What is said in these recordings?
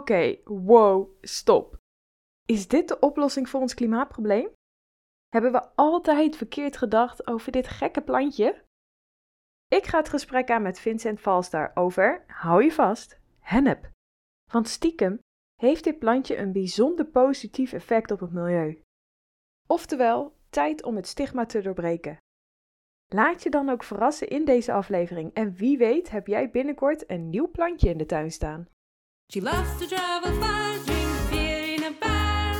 Oké, wow, stop. Is dit de oplossing voor ons klimaatprobleem? Hebben we altijd verkeerd gedacht over dit gekke plantje? Ik ga het gesprek aan met Vincent Valstar over, hou je vast, hennep. Want stiekem heeft dit plantje een bijzonder positief effect op het milieu. Oftewel, tijd om het stigma te doorbreken. Laat je dan ook verrassen in deze aflevering en wie weet heb jij binnenkort een nieuw plantje in de tuin staan. She loves to travel far, drink beer in a bar,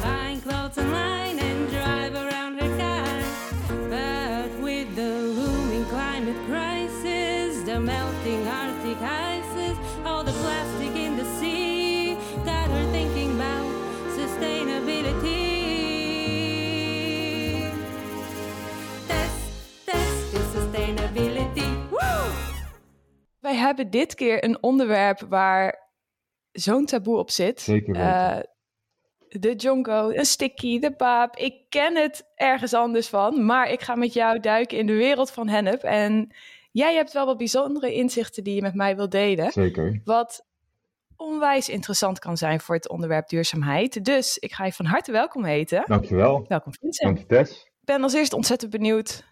buying clothes online and drive around her car. But with the looming climate crisis, the melting Arctic ices, all the plastic in the sea, got her thinking about sustainability. Test, test sustainability. Woo! Wij hebben dit keer een onderwerp waar zo'n taboe op zit. Zeker weten. Eh, de jongo, een sticky, de paap. Ik ken het ergens anders van, maar ik ga met jou duiken in de wereld van hennep. En jij hebt wel wat bijzondere inzichten die je met mij wilt delen. Zeker. Wat onwijs interessant kan zijn voor het onderwerp duurzaamheid. Dus ik ga je van harte welkom heten. Dankjewel. Welkom Vincent. Dank je Tess. Ik ben als eerst ontzettend benieuwd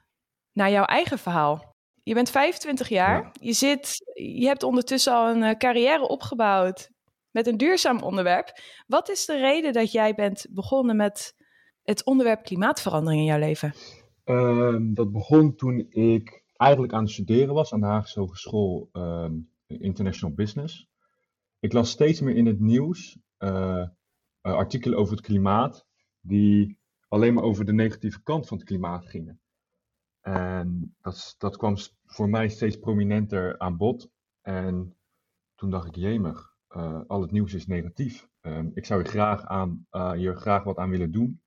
naar jouw eigen verhaal. Je bent 25 jaar. Ja. Je, zit, je hebt ondertussen al een eh, carrière opgebouwd met een duurzaam onderwerp. Wat is de reden dat jij bent begonnen met het onderwerp klimaatverandering in jouw leven? Ehm, dat begon toen ik eigenlijk aan het studeren was aan de Haagse Hogeschool ehm, International Business. Ik las steeds meer in het nieuws eh, eh, artikelen over het klimaat die alleen maar over de negatieve kant van het klimaat gingen. En dat, dat kwam voor mij steeds prominenter aan bod. En toen dacht ik, jemig, eh, al het nieuws is negatief. Ehm, ik zou hier graag, aan, eh, graag wat aan willen doen.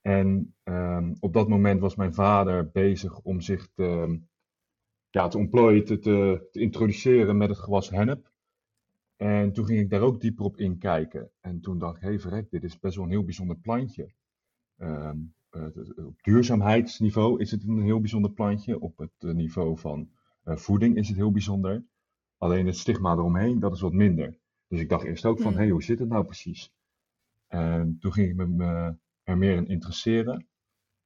En ehm, op dat moment was mijn vader bezig om zich te, ja, te ontplooien, te, te, introduceren met het gewas hennep. En toen ging ik daar ook dieper op inkijken. En toen dacht ik, hé verrek, dit is best wel een heel bijzonder plantje. Ehm, eh, op duurzaamheidsniveau is het een heel bijzonder plantje. Op het eh, niveau van voeding is het heel bijzonder. Alleen het stigma eromheen, dat is wat minder. Dus ik dacht eerst ook van, hé, Hmm. hoe zit het nou precies? En toen ging ik me, er meer in interesseren.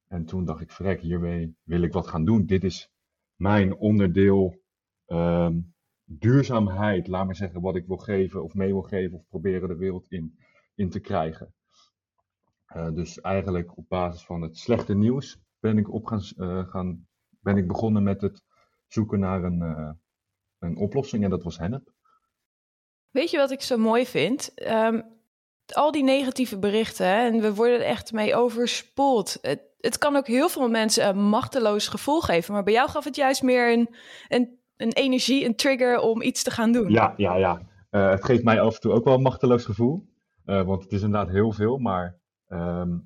En toen dacht ik, verrek, hiermee wil ik wat gaan doen. Dit is mijn onderdeel ehm, duurzaamheid, laat maar zeggen, wat ik wil geven of mee wil geven of proberen de wereld in, in te krijgen. Eh, dus eigenlijk op basis van het slechte nieuws ben ik, op gaan, eh, gaan, ben ik begonnen met het zoeken naar een, eh, een oplossing en dat was hennep. Weet je wat ik zo mooi vind? Ehm, al die negatieve berichten hè, en we worden er echt mee overspoeld. Het, het kan ook heel veel mensen een machteloos gevoel geven, maar bij jou gaf het juist meer een, een, een energie, een trigger om iets te gaan doen. Ja, ja, ja. Eh, het geeft mij af en toe ook wel een machteloos gevoel. Eh, want het is inderdaad heel veel. Maar ehm,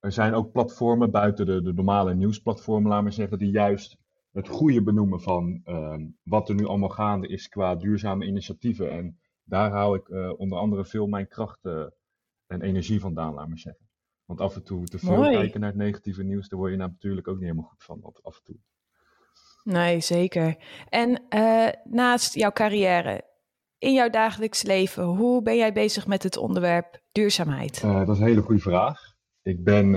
er zijn ook platformen buiten de, de normale nieuwsplatformen, laat maar zeggen, die juist het goede benoemen van ehm, wat er nu allemaal gaande is qua duurzame initiatieven. En daar hou ik eh, onder andere veel mijn kracht eh, en energie vandaan, laat maar zeggen. Want af en toe te veel Mooi. kijken naar het negatieve nieuws, daar word je natuurlijk ook niet helemaal goed van. af- Af en toe. Nee, zeker. En eh, naast jouw carrière, in jouw dagelijks leven, hoe ben jij bezig met het onderwerp duurzaamheid? Eh, dat is een hele goede vraag. Ik ben,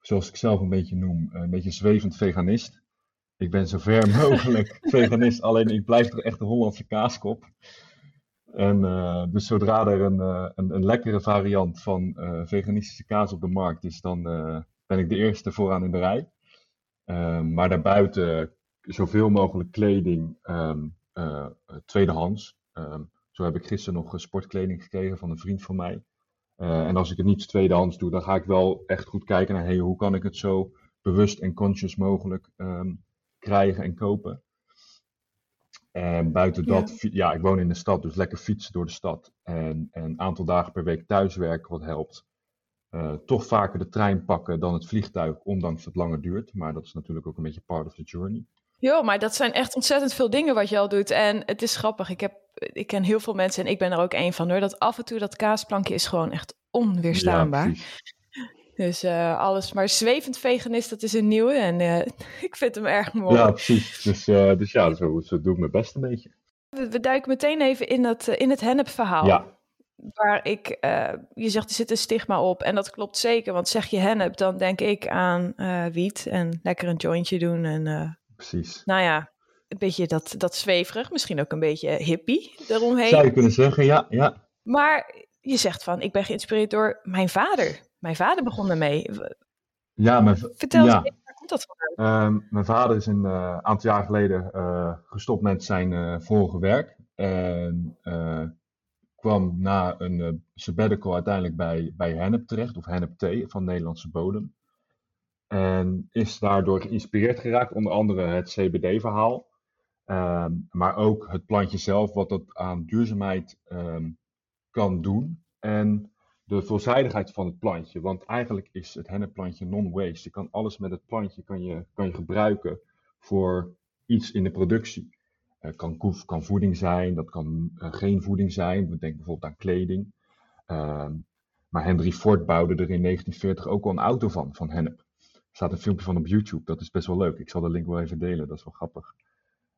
zoals ik zelf een beetje noem, een beetje zwevend veganist. Ik ben zo ver mogelijk veganist, alleen ik blijf toch echt een Hollandse kaaskop. En eh, dus zodra er een, eh, een, een lekkere variant van eh, veganistische kaas op de markt is, dan ben ik de eerste vooraan in de rij. Ehm, maar daarbuiten zoveel mogelijk kleding, ehm, eh, tweedehands. Ehm, zo heb ik gisteren nog sportkleding gekregen van een vriend van mij. En als ik het niet tweedehands doe, dan ga ik wel echt goed kijken naar hey, hoe kan ik het zo bewust en conscious mogelijk ehm, krijgen en kopen. En buiten dat, ja, ik woon in de stad, dus lekker fietsen door de stad. En, en een aantal dagen per week thuiswerken, wat helpt. Eh, toch vaker de trein pakken dan het vliegtuig, ondanks dat het langer duurt. Maar dat is natuurlijk ook een beetje part of the journey. Jo, maar dat zijn echt ontzettend veel dingen wat je al doet. En het is grappig. Ik, heb, ik ken heel veel mensen en ik ben er ook één van hoor. Dat af en toe dat kaasplankje is gewoon echt onweerstaanbaar. Ja. Dus eh, alles. Maar zwevend veganist, dat is een nieuwe. En eh, ik vind hem erg mooi. Ja, precies. Dus, eh, dus ja, zo, zo doe ik mijn best een beetje. We, we duiken meteen even in, dat, in het hennep verhaal. Ja, waar ik, je zegt er zit een stigma op en dat klopt zeker, want zeg je hennep, dan denk ik aan wiet en lekker een jointje doen en Precies. nou ja, een beetje dat, dat zweverig, misschien ook een beetje hippie eromheen. Zou je kunnen zeggen, ja, ja. Maar je zegt van, ik ben geïnspireerd door mijn vader. Mijn vader begon ermee. Ja, mijn, Vertel ja. eens, waar komt dat vandaan? Ehm, mijn vader is een eh, aantal jaar geleden eh, gestopt met zijn eh, vorige werk. En kwam na een sabbatical uiteindelijk bij, bij Hennep terecht, of Hennep Thee van Nederlandse bodem. En is daardoor geïnspireerd geraakt, onder andere het CBD-verhaal. Ehm, maar ook het plantje zelf, wat dat aan duurzaamheid ehm, kan doen. En de veelzijdigheid van het plantje. Want eigenlijk is het hennepplantje non-waste. Je kan alles met het plantje kan je, kan je gebruiken voor iets in de productie. Het kan, kan voeding zijn, dat kan eh, geen voeding zijn. We denken bijvoorbeeld aan kleding. Ehm, maar Henry Ford bouwde er in 1940 ook al een auto van, van hennep. Er staat een filmpje van op YouTube, dat is best wel leuk. Ik zal de link wel even delen, dat is wel grappig.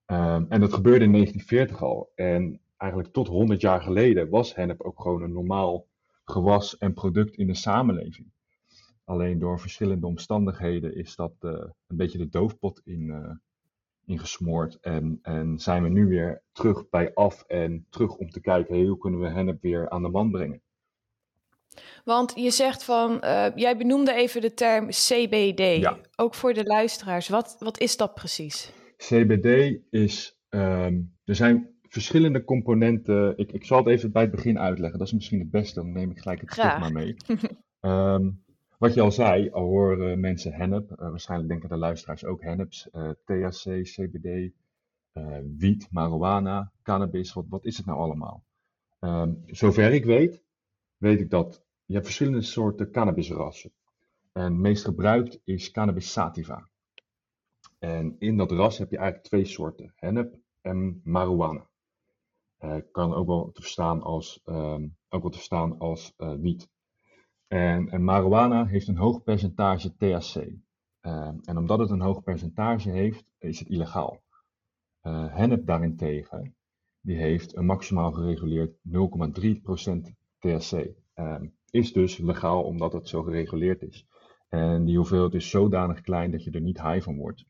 Ehm, en dat gebeurde in 1940 al. En eigenlijk tot 100 jaar geleden was hennep ook gewoon een normaal gewas en product in de samenleving. Alleen door verschillende omstandigheden is dat eh, een beetje de doofpot in, ingesmoord. En, en zijn we nu weer terug bij af en terug om te kijken, hey, hoe kunnen we hennep weer aan de man brengen. Want je zegt van, eh, jij benoemde even de term CBD. Ja. Ook voor de luisteraars. Wat, wat is dat precies? CBD is, ehm, er zijn verschillende componenten. Ik, ik zal het even bij het begin uitleggen. Dat is misschien het beste, dan neem ik gelijk het Graag. stigma mee. Ehm, wat je al zei, al horen mensen hennep. eh, waarschijnlijk denken de luisteraars ook henneps. eh, THC, CBD, eh, wiet, marijuana, cannabis. Wat, wat is het nou allemaal? Ehm, zover ik weet, weet ik dat je hebt verschillende soorten cannabisrassen. En meest gebruikt is cannabis sativa. En in dat ras heb je eigenlijk twee soorten, hennep en marijuana. Eh, kan ook wel te verstaan als, ehm, ook wel te verstaan als eh, wiet. En, en marijuana heeft een hoog percentage THC. Ehm, en omdat het een hoog percentage heeft, is het illegaal. Eh hennep daarentegen, die heeft een maximaal gereguleerd 0,3% THC. Ehm, is dus legaal omdat het zo gereguleerd is. En die hoeveelheid is zodanig klein dat je er niet high van wordt.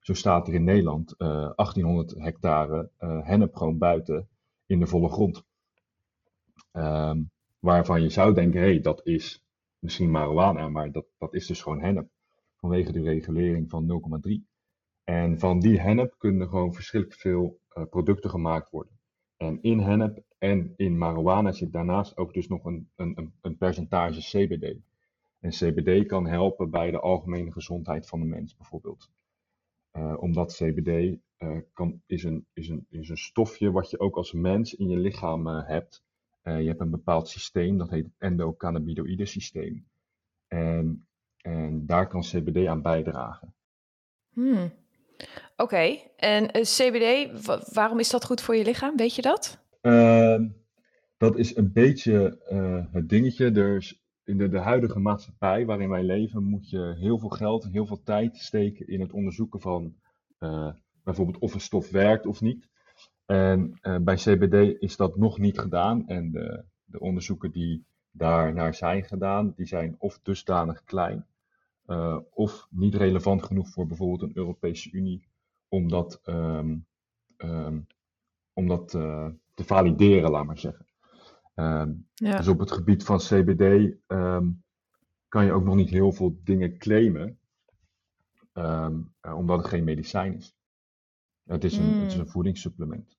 Zo staat er in Nederland eh 1800 hectare eh, hennep gewoon buiten in de volle grond. Ehm, waarvan je zou denken, hé, hey, dat is misschien marijuana, maar dat, dat is dus gewoon hennep. Vanwege de regulering van 0,3. En van die hennep kunnen gewoon verschrikkelijk veel eh, producten gemaakt worden. En in hennep en in marijuana zit daarnaast ook dus nog een, een, een- percentage CBD. En CBD kan helpen bij de algemene gezondheid van de mens bijvoorbeeld. Eh, omdat CBD kan, is, een, is, een, is een stofje wat je ook als mens in je lichaam eh, hebt. Eh, je hebt een bepaald systeem, dat heet het endocannabinoïde systeem. En, en daar kan CBD aan bijdragen. Hmm. Oké, en eh, CBD, wa- waarom is dat goed voor je lichaam? Weet je dat? Ehm, dat is een beetje eh, het dingetje. Dus in de, de huidige maatschappij waarin wij leven, moet je heel veel geld en heel veel tijd steken in het onderzoeken van eh, bijvoorbeeld of een stof werkt of niet. En eh, bij CBD is dat nog niet gedaan. En de, de onderzoeken die daar naar zijn gedaan, die zijn of dusdanig klein, eh, of niet relevant genoeg voor bijvoorbeeld een Europese Unie om dat, ehm, ehm, om dat eh, te valideren, laat maar zeggen. Ehm, Ja. dus op het gebied van CBD kan je ook nog niet heel veel dingen claimen, omdat het geen medicijn is. Het is een, het is Mm. een voedingssupplement.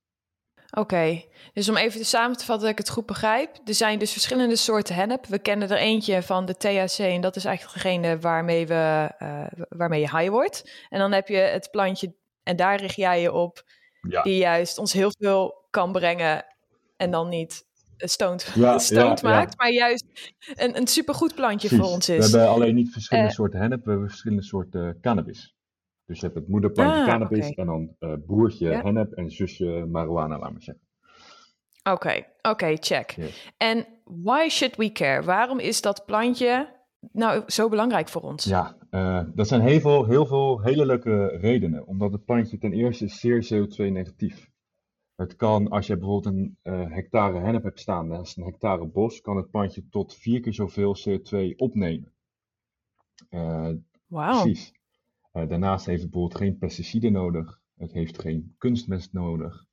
Oké, dus om even samen te vatten dat ik het goed begrijp. Er zijn dus verschillende soorten hennep. We kennen er eentje van de THC en dat is eigenlijk degene waarmee, we, eh, waarmee je high wordt. En dan heb je het plantje en daar richt jij je op, Ja, die juist ons heel veel kan brengen en dan niet stoned, Ja, stoned ja, maakt, maar juist een, een supergoed plantje precies. voor ons We is. hebben alleen niet verschillende Eh. soorten hennep, we hebben verschillende soorten cannabis. Dus je hebt het moederplantje Ah, cannabis en dan eh, broertje Ja. hennep en zusje marijuana, laat maar zeggen. Oké, oké, check. Yes. En why should we care? Waarom is dat plantje nou zo belangrijk voor ons? Ja, eh, dat zijn heel veel, heel veel hele leuke redenen. Omdat het plantje ten eerste is zeer CO2-negatief. Het kan, als je bijvoorbeeld een eh, hectare hennep hebt staan, dat is een hectare bos, kan het plantje tot vier keer zoveel CO2 opnemen. Wauw. Precies. Eh, daarnaast heeft het bijvoorbeeld geen pesticiden nodig. Het heeft geen kunstmest nodig.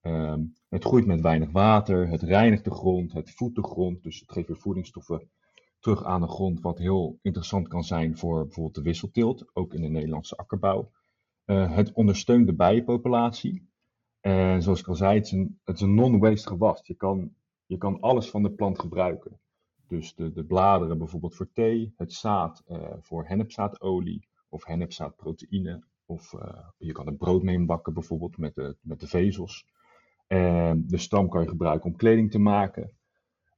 Ehm, het groeit met weinig water. Het reinigt de grond. Het voedt de grond. Dus het geeft weer voedingsstoffen terug aan de grond. Wat heel interessant kan zijn voor bijvoorbeeld de wisselteelt. Ook in de Nederlandse akkerbouw. Eh, het ondersteunt de bijenpopulatie. En zoals ik al zei, het is een, non-waste gewas. Je kan, je kan alles van de plant gebruiken. Dus de, de bladeren bijvoorbeeld voor thee, het zaad eh, voor hennepzaadolie of hennepzaadproteïne. Of eh, je kan er brood mee bakken bijvoorbeeld met de, met de vezels. En de stam kan je gebruiken om kleding te maken.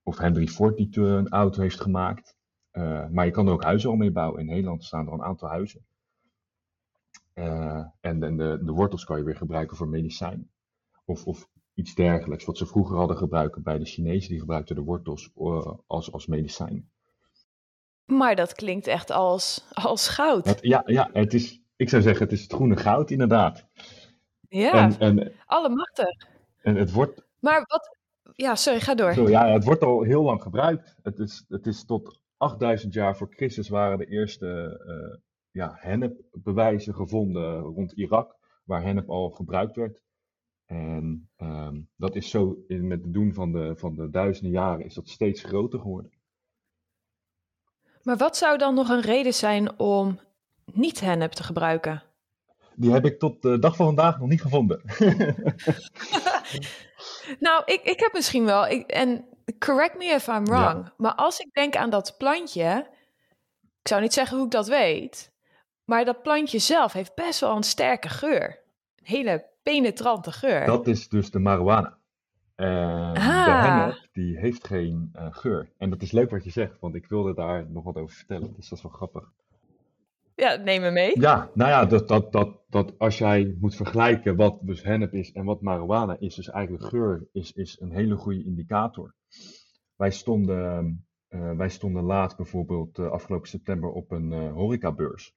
Of Henry Ford die een auto heeft gemaakt. Eh, maar je kan er ook huizen al mee bouwen. In Nederland staan er een aantal huizen. Eh, en de, de wortels kan je weer gebruiken voor medicijn. Of, of iets dergelijks. Wat ze vroeger hadden gebruiken bij de Chinezen. Die gebruikten de wortels als, als medicijn. Maar dat klinkt echt als, als goud. Ja, ja het is, ik zou zeggen, het is het groene goud inderdaad. ja, En, en, allemachtig. en het wordt Maar wat... Ja, sorry, ga door. Ja, het wordt al heel lang gebruikt. Het is, het is tot 8000 jaar voor Christus waren de eerste eh ja, hennepbewijzen gevonden rond Irak, waar hennep al gebruikt werd. En ehm, dat is zo, in, met het doen van de, van de duizenden jaren, is dat steeds groter geworden. Maar wat zou dan nog een reden zijn om niet hennep te gebruiken? Die heb ik tot de dag van vandaag nog niet gevonden. Nou, ik, ik heb misschien wel, ik, en correct me if I'm wrong, maar als ik denk aan dat plantje, ik zou niet zeggen hoe ik dat weet, maar dat plantje zelf heeft best wel een sterke geur. Een hele penetrante geur. Dat is dus de marijuana. De Ah. hennep, die heeft geen eh, geur. En dat is leuk wat je zegt, want ik wilde daar nog wat over vertellen. Dus dat is wel grappig. Ja, neem me mee. Ja, nou ja, dat, dat, dat, dat als jij moet vergelijken wat dus hennep is en wat marijuana is, dus eigenlijk geur is, is een hele goede indicator. Wij stonden, eh, wij stonden laatst bijvoorbeeld eh, afgelopen september op een eh, horecabeurs.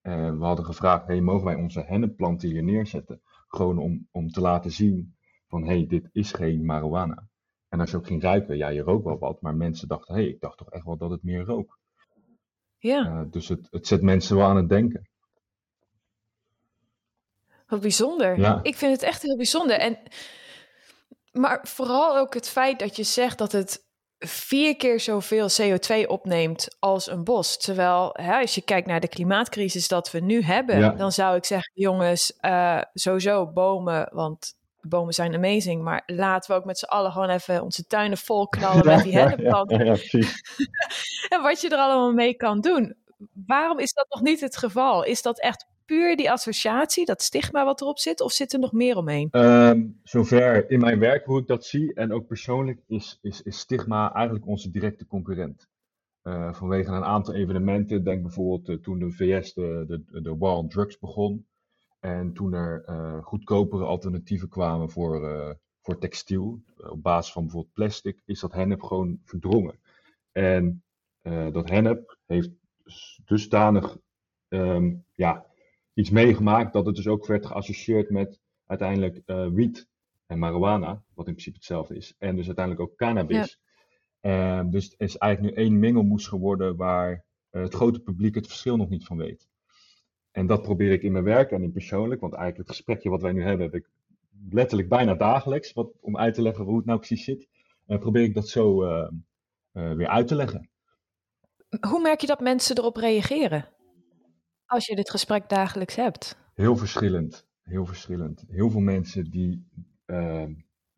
En we hadden gevraagd, hey, mogen wij onze hennepplanten hier neerzetten? Gewoon om, om te laten zien van, hey, dit is geen marijuana. En als je ook ging ruiken, ja, je rookt wel wat, maar mensen dachten, hey, ik dacht toch echt wel dat het meer rook. Ja, Eh, dus het, het zet mensen wel aan het denken. wat bijzonder. Ja. Ik vind het echt heel bijzonder. En, maar vooral ook het feit dat je zegt dat het vier keer zoveel CO2 opneemt als een bos. Terwijl hè, als je kijkt naar de klimaatcrisis dat we nu hebben, Ja. dan zou ik zeggen, jongens, eh, sowieso bomen, want bomen zijn amazing, maar laten we ook met z'n allen gewoon even onze tuinen vol knallen met die ja, hennepplanten. ja, precies. En wat je er allemaal mee kan doen. Waarom is dat nog niet het geval? Is dat echt puur die associatie, dat stigma wat erop zit, of zit er nog meer omheen? Ehm, zover in mijn werk hoe ik dat zie en ook persoonlijk is, is, is stigma eigenlijk onze directe concurrent. Eh, vanwege een aantal evenementen, denk bijvoorbeeld eh, toen de VS de, de, de war on drugs begon en toen er eh, goedkopere alternatieven kwamen voor, eh, voor textiel, eh, op basis van bijvoorbeeld plastic, is dat hennep gewoon verdrongen. En dat hennep heeft s- dusdanig ehm, ja, iets meegemaakt dat het dus ook werd geassocieerd met uiteindelijk wiet en marijuana, wat in principe hetzelfde is, en dus uiteindelijk ook cannabis. Ehm, dus het is eigenlijk nu één mengelmoes geworden waar het grote publiek het verschil nog niet van weet. En dat probeer ik in mijn werk en in persoonlijk, want eigenlijk het gesprekje wat wij nu hebben, heb ik letterlijk bijna dagelijks, wat, om uit te leggen hoe het nou precies zit. En probeer ik dat zo eh, eh, weer uit te leggen. Hoe merk je dat mensen erop reageren? Als je dit gesprek dagelijks hebt. Heel verschillend. Heel verschillend. Heel veel mensen die eh,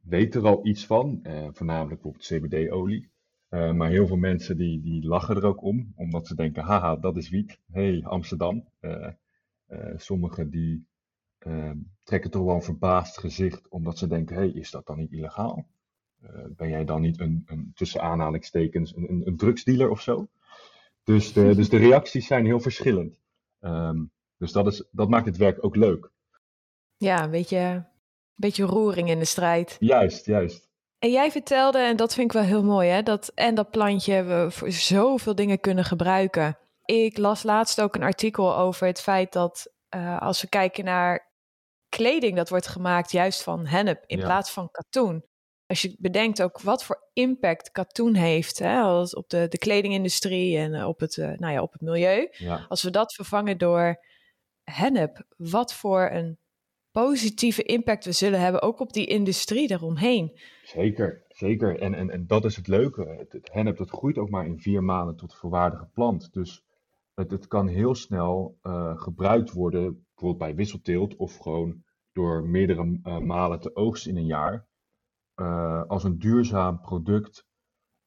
weten er al iets van, voornamelijk bijvoorbeeld CBD-olie. Maar heel veel mensen die, die lachen er ook om, omdat ze denken, haha, dat is wiet. hey, Amsterdam. Eh, sommigen die eh, trekken toch wel een verbaasd gezicht, omdat ze denken, hey, is dat dan niet illegaal? Eh, ben jij dan niet een, een tussen aanhalingstekens, een, een, een drugsdealer of zo? Dus de, dus de reacties zijn heel verschillend. Ehm, dus dat, is, dat maakt het werk ook leuk. Ja, een beetje, een beetje roering in de strijd. Juist, juist. En jij vertelde, en dat vind ik wel heel mooi, hè, dat en dat plantje we voor zoveel dingen kunnen gebruiken. Ik las laatst ook een artikel over het feit dat eh, als we kijken naar kleding dat wordt gemaakt juist van hennep in Ja. plaats van katoen. Als je bedenkt ook wat voor impact katoen heeft hè, als op de, de kledingindustrie en eh, op het, eh, nou ja, op het milieu. Ja, Als we dat vervangen door hennep, wat voor een positieve impact we zullen hebben, ook op die industrie daaromheen. zeker. Zeker. En, en, en dat is het leuke. Het, het hennep dat groeit ook maar in vier maanden tot volwaardige plant. Dus het, het kan heel snel eh, gebruikt worden, bijvoorbeeld bij wisselteelt of gewoon door meerdere eh, malen te oogsten in een jaar. eh, als een duurzaam product,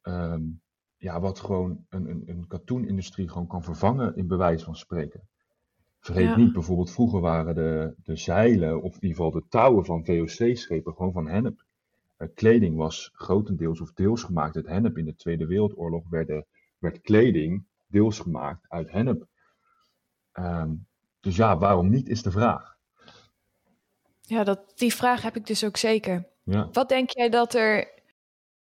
ehm, ja, wat gewoon een, een, een katoenindustrie gewoon kan vervangen, in bewijs van spreken. Vergeet Ja. niet, bijvoorbeeld vroeger waren de, de zeilen, of in ieder geval de touwen van VOC-schepen, gewoon van hennep. Kleding was grotendeels of deels gemaakt uit hennep. In de Tweede Wereldoorlog werden, werd kleding deels gemaakt uit hennep. Ehm, dus ja, waarom niet, is de vraag. Ja, dat, die vraag heb ik dus ook zeker. Ja. Wat denk jij dat er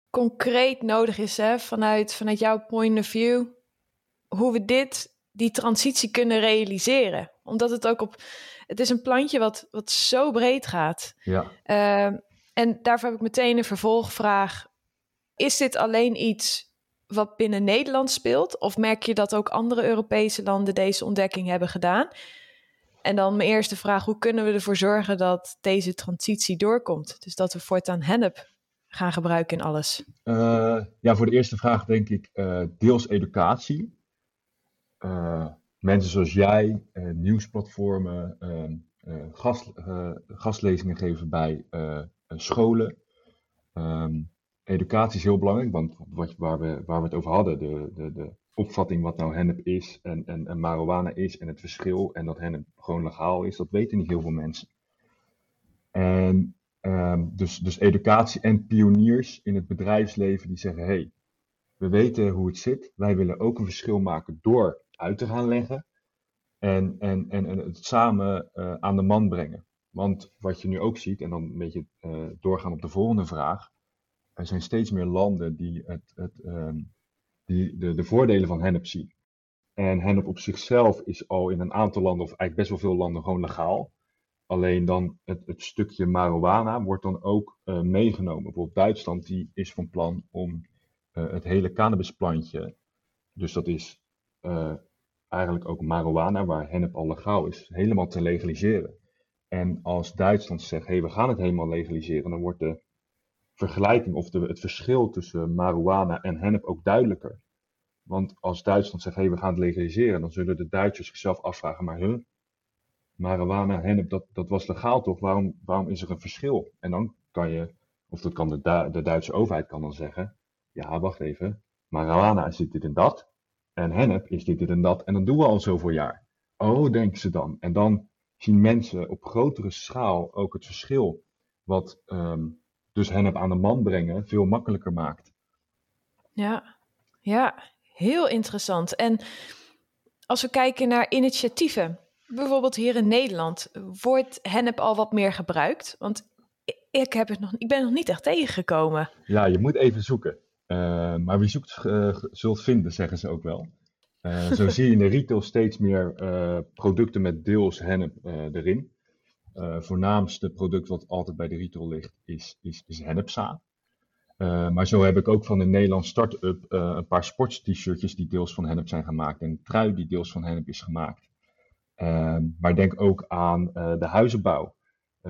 concreet nodig is hè, vanuit, vanuit jouw point of view? Hoe we dit, die transitie kunnen realiseren? Omdat het ook op. Het is een plantje wat, wat zo breed gaat. Ja, Ehm, en daarvoor heb ik meteen een vervolgvraag. Is dit alleen iets wat binnen Nederland speelt? Of merk je dat ook andere Europese landen deze ontdekking hebben gedaan? En dan mijn eerste vraag: hoe kunnen we ervoor zorgen dat deze transitie doorkomt? Dus dat we voortaan hennep gaan gebruiken in alles. Eh, ja, voor de eerste vraag denk ik eh, deels educatie. Eh, mensen zoals jij, nieuwsplatformen, ehm, eh, gast, gastlezingen geven bij scholen. Ehm, educatie is heel belangrijk, want wat, waar, we, waar we het over hadden, de, de, de opvatting wat nou hennep is en, en, en marijuana is en het verschil en dat hennep gewoon legaal is, dat weten niet heel veel mensen. En Ehm, dus, dus educatie en pioniers in het bedrijfsleven die zeggen: hey, we weten hoe het zit. Wij willen ook een verschil maken door uit te gaan leggen. En, en, en, en het samen eh, aan de man brengen. Want wat je nu ook ziet, en dan een beetje eh, doorgaan op de volgende vraag. Er zijn steeds meer landen die, het, het, ehm, die de, de voordelen van hennep zien. En hennep op zichzelf is al in een aantal landen, of eigenlijk best wel veel landen, gewoon legaal. Alleen dan het, het stukje marijuana wordt dan ook eh, meegenomen. Bijvoorbeeld Duitsland die is van plan om eh, het hele cannabisplantje, dus dat is eh, eigenlijk ook marijuana, waar hennep al legaal is, helemaal te legaliseren. En als Duitsland zegt, hé, hey, we gaan het helemaal legaliseren, dan wordt de vergelijking of de, het verschil tussen marijuana en hennep ook duidelijker. Want als Duitsland zegt, hé, hey, we gaan het legaliseren, dan zullen de Duitsers zichzelf afvragen, maar huh, marijuana, hennep, dat, dat was legaal toch? Waarom, waarom is er een verschil? En dan kan je, of dat kan de, de Duitse overheid kan dan zeggen, ja, wacht even, marijuana is dit, dit en dat, en hennep is dit, dit en dat, en dat doen we al zoveel jaar. Oh, denken ze dan. En dan zien mensen op grotere schaal ook het verschil, wat ehm, dus hennep aan de man brengen veel makkelijker maakt. Ja, ja, heel interessant. En als we kijken naar initiatieven, bijvoorbeeld hier in Nederland, wordt hennep al wat meer gebruikt? Want ik, heb het nog, ik ben nog niet echt tegengekomen. Ja, je moet even zoeken. Eh, maar wie zoekt, eh, zult vinden, zeggen ze ook wel. Eh, zo zie je in de retail steeds meer producten met deels hennep erin. Eh voornaamste product wat altijd bij de retail ligt is, is, is hennepzaad. Eh, maar zo heb ik ook van de Nederlands Start-up eh, een paar sports-t-shirtjes die deels van hennep zijn gemaakt. En een trui die deels van hennep is gemaakt. Maar denk ook aan de huizenbouw.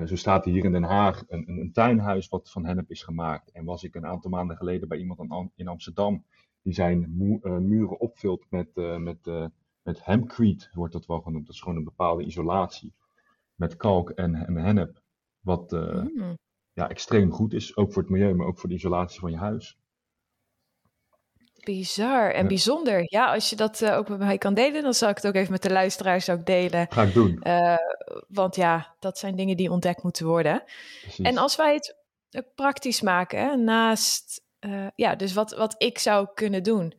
Zo staat hier in Den Haag een, een, een tuinhuis wat van hennep is gemaakt. En was ik een aantal maanden geleden bij iemand in Amsterdam die zijn muren opvult met, met, met hempcrete, wordt dat wel genoemd. Dat is gewoon een bepaalde isolatie. Met kalk en, en hennep. Wat eh, Hmm. ja, extreem goed is, ook voor het milieu, maar ook voor de isolatie van je huis. Bizar en Ja. bijzonder. Ja, als je dat eh, ook met mij kan delen, dan zal ik het ook even met de luisteraars ook delen. Ga ik doen. Eh, want ja, dat zijn dingen die ontdekt moeten worden. Precies. En als wij het praktisch maken, hè, naast, ja, dus wat, wat ik zou kunnen doen,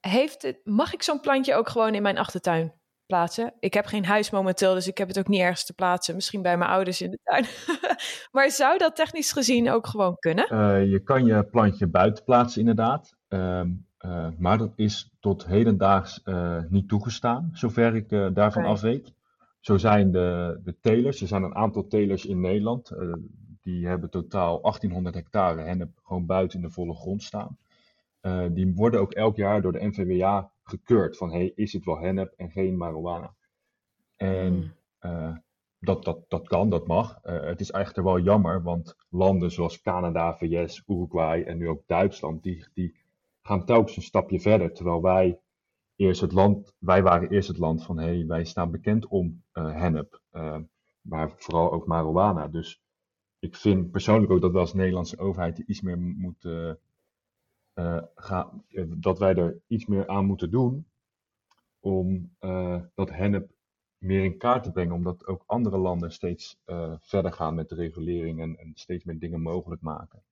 heeft het, mag ik zo'n plantje ook gewoon in mijn achtertuin plaatsen? Ik heb geen huis momenteel, dus ik heb het ook niet ergens te plaatsen. Misschien bij mijn ouders in de tuin. maar zou dat technisch gezien ook gewoon kunnen? Eh, je kan je plantje buiten plaatsen, inderdaad. Ehm, eh, maar dat is tot hedendaags eh, niet toegestaan, zover ik daarvan Oké. af weet. zo zijn de, de telers, er zijn een aantal telers in Nederland, die hebben totaal 1800 hectare hennep gewoon buiten in de volle grond staan. Die worden ook elk jaar door de NVWA gekeurd van hey, is het wel hennep en geen marijuana. En Hmm. eh, dat, dat, dat kan, dat mag. Eh, het is eigenlijk wel jammer, want landen zoals Canada, VS, Uruguay en nu ook Duitsland, die, die gaan telkens een stapje verder. Terwijl wij eerst het land, wij waren eerst het land van hey, wij staan bekend om eh, hennep, maar vooral ook marijuana. Dus ik vind persoonlijk ook dat we als Nederlandse overheid er iets meer moeten eh, eh, dat wij er iets meer aan moeten doen om eh, dat hennep meer in kaart te brengen, omdat ook andere landen steeds verder gaan met de regulering en, en steeds meer dingen mogelijk maken.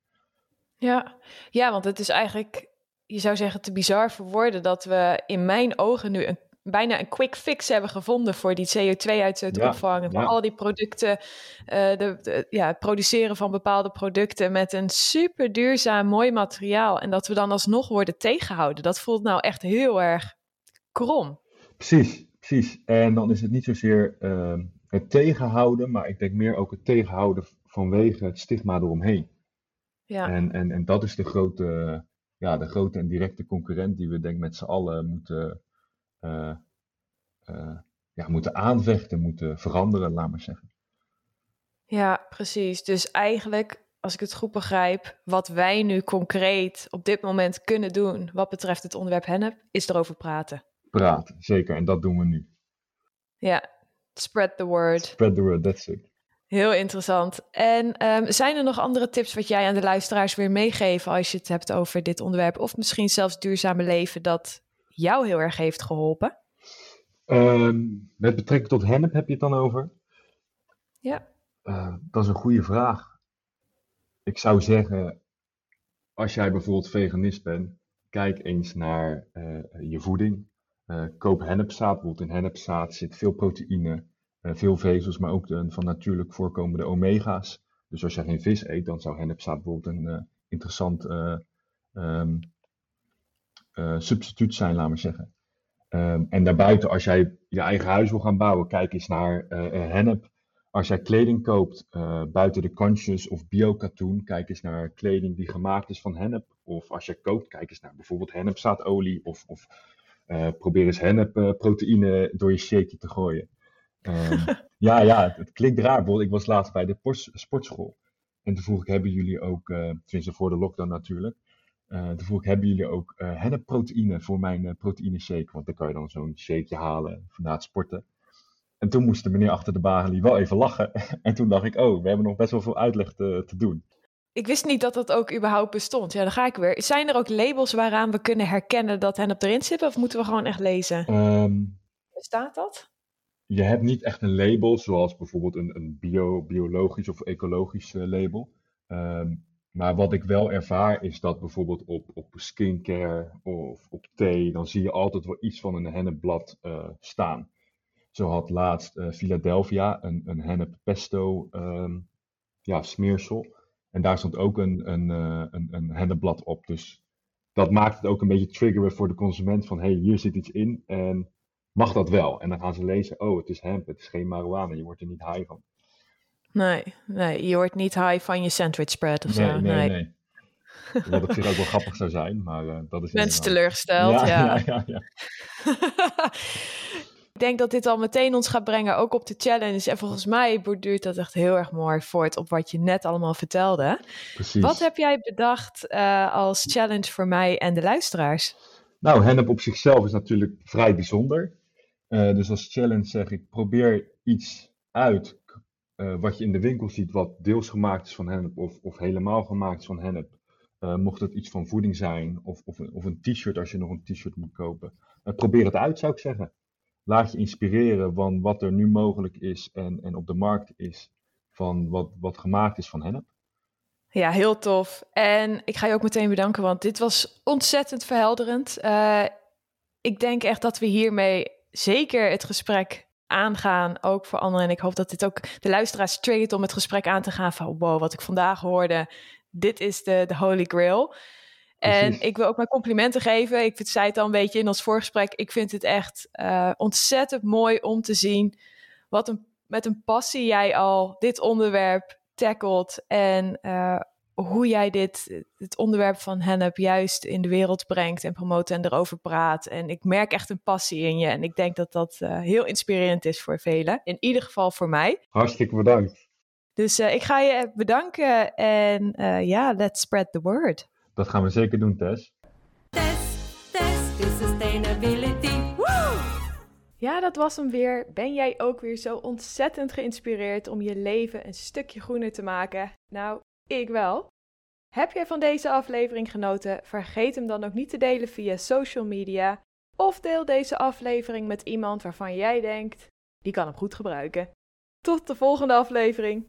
Ja. ja, want het is eigenlijk, je zou zeggen, te bizar voor woorden dat we in mijn ogen nu een, bijna een quick fix hebben gevonden voor die CO2-uitstoot Ja, opvangen. Ja. al die producten, eh, de, de- ja, het produceren van bepaalde producten met een super duurzaam, mooi materiaal. En dat we dan alsnog worden tegengehouden. Dat voelt nou echt heel erg krom. Precies, precies. En dan is het niet zozeer ehm, het tegenhouden, maar ik denk meer ook het tegenhouden vanwege het stigma eromheen. Ja, En, en, en dat is de grote, ja, de grote en directe concurrent die we denk ik met z'n allen moeten, ja, moeten aanvechten, moeten veranderen, laat maar zeggen. ja, precies. Dus eigenlijk, als ik het goed begrijp, wat wij nu concreet op dit moment kunnen doen wat betreft het onderwerp hennep, is erover praten. Praten, zeker. En dat doen we nu. Ja, spread the word. Spread the word, that's it. Heel interessant. En ehm, zijn er nog andere tips wat jij aan de luisteraars weer meegeven als je het hebt over dit onderwerp? Of misschien zelfs duurzame leven dat jou heel erg heeft geholpen? Ehm, met betrekking tot hennep heb je het dan over? Ja. Eh, dat is een goede vraag. Ik zou zeggen, als jij bijvoorbeeld veganist bent, kijk eens naar eh, je voeding. Eh, koop hennepzaad. Bijvoorbeeld in hennepzaad zit veel proteïne, veel vezels, maar ook de, van natuurlijk voorkomende omega's. Dus als je geen vis eet, dan zou hennepzaad bijvoorbeeld een interessant eh, eh, substituut zijn, laat maar zeggen. Ehm, en daarbuiten, als jij je eigen huis wil gaan bouwen, kijk eens naar eh, eh, hennep. Als jij kleding koopt buiten de conscious of bio-katoen, kijk eens naar kleding die gemaakt is van hennep. Of als je kookt, kijk eens naar bijvoorbeeld hennepzaadolie. Of, of probeer eens hennepproteïne door je shake te gooien. Ehm, ja, ja, het, het klinkt raar. Ik was laatst bij de sportschool. En toen vroeg ik, hebben jullie ook, eh tenminste voor de lockdown natuurlijk. Eh, toen vroeg ik, hebben jullie ook eh hennepproteïne voor mijn eh, proteïne shake? Want dan kan je dan zo'n shakeje halen na het sporten. En toen moest de meneer achter de balie wel even lachen. En toen dacht ik, oh, we hebben nog best wel veel uitleg te, te doen. Ik wist niet dat dat ook überhaupt bestond. Ja, dan ga ik weer. Zijn er ook labels waaraan we kunnen herkennen dat hennep erin zit? Of moeten we gewoon echt lezen? Ehm, Bestaat dat? je hebt niet echt een label, zoals bijvoorbeeld een, een bio, biologisch of ecologisch label. Ehm, maar wat ik wel ervaar is dat bijvoorbeeld op, op skincare of op thee, dan zie je altijd wel iets van een hennepblad eh, staan. Zo had laatst eh, Philadelphia een, een hennep pesto ehm, ja, smeersel. En daar stond ook een, een, eh, een, een hennepblad op. Dus dat maakt het ook een beetje triggeren voor de consument van hey, hier zit iets in en mag dat wel? En dan gaan ze lezen, oh, het is hemp, het is geen marijuana, je wordt er niet high van. Nee, nee, je wordt niet high van je sandwich spread of Nee, zo. nee, nee. Wat op zich ook wel grappig zou zijn, maar eh, dat is Mensen teleurgesteld, ja. ja, ja, ja. ik denk dat dit al meteen ons gaat brengen, ook op de challenge. En volgens mij borduurt dat echt heel erg mooi voort op wat je net allemaal vertelde. Precies. Wat heb jij bedacht eh, als challenge voor mij en de luisteraars? Nou, hennep op zichzelf is natuurlijk vrij bijzonder. Eh, dus als challenge zeg ik, probeer iets uit eh, wat je in de winkel ziet, wat deels gemaakt is van hennep of, of helemaal gemaakt is van hennep. Eh, mocht het iets van voeding zijn of, of, of een t-shirt als je nog een t-shirt moet kopen. Eh, probeer het uit, zou ik zeggen. Laat je inspireren van wat er nu mogelijk is en, en op de markt is van wat, wat gemaakt is van hennep. Ja, heel tof. En ik ga je ook meteen bedanken, want dit was ontzettend verhelderend. Ik denk echt dat we hiermee zeker het gesprek aangaan, ook voor anderen. En ik hoop dat dit ook de luisteraars triggert om het gesprek aan te gaan van wow, wat ik vandaag hoorde, dit is de, de holy grail. En Precies. ik wil ook mijn complimenten geven. Ik zei het al een beetje in ons voorgesprek. Ik vind het echt eh, ontzettend mooi om te zien wat een, met een passie jij al dit onderwerp tackelt en eh, hoe jij dit, het onderwerp van hennep juist in de wereld brengt en promoot en erover praat. En ik merk echt een passie in je en ik denk dat dat eh, heel inspirerend is voor velen. In ieder geval voor mij. Hartstikke bedankt. Dus eh, ik ga je bedanken en eh, ja, let's spread the word. Dat gaan we zeker doen, Tess. Test, test to sustainability. Woo! Ja, dat was hem weer. Ben jij ook weer zo ontzettend geïnspireerd om je leven een stukje groener te maken? Nou, ik wel. Heb jij van deze aflevering genoten? Vergeet hem dan ook niet te delen via social media. Of deel deze aflevering met iemand waarvan jij denkt, die kan hem goed gebruiken. Tot de volgende aflevering.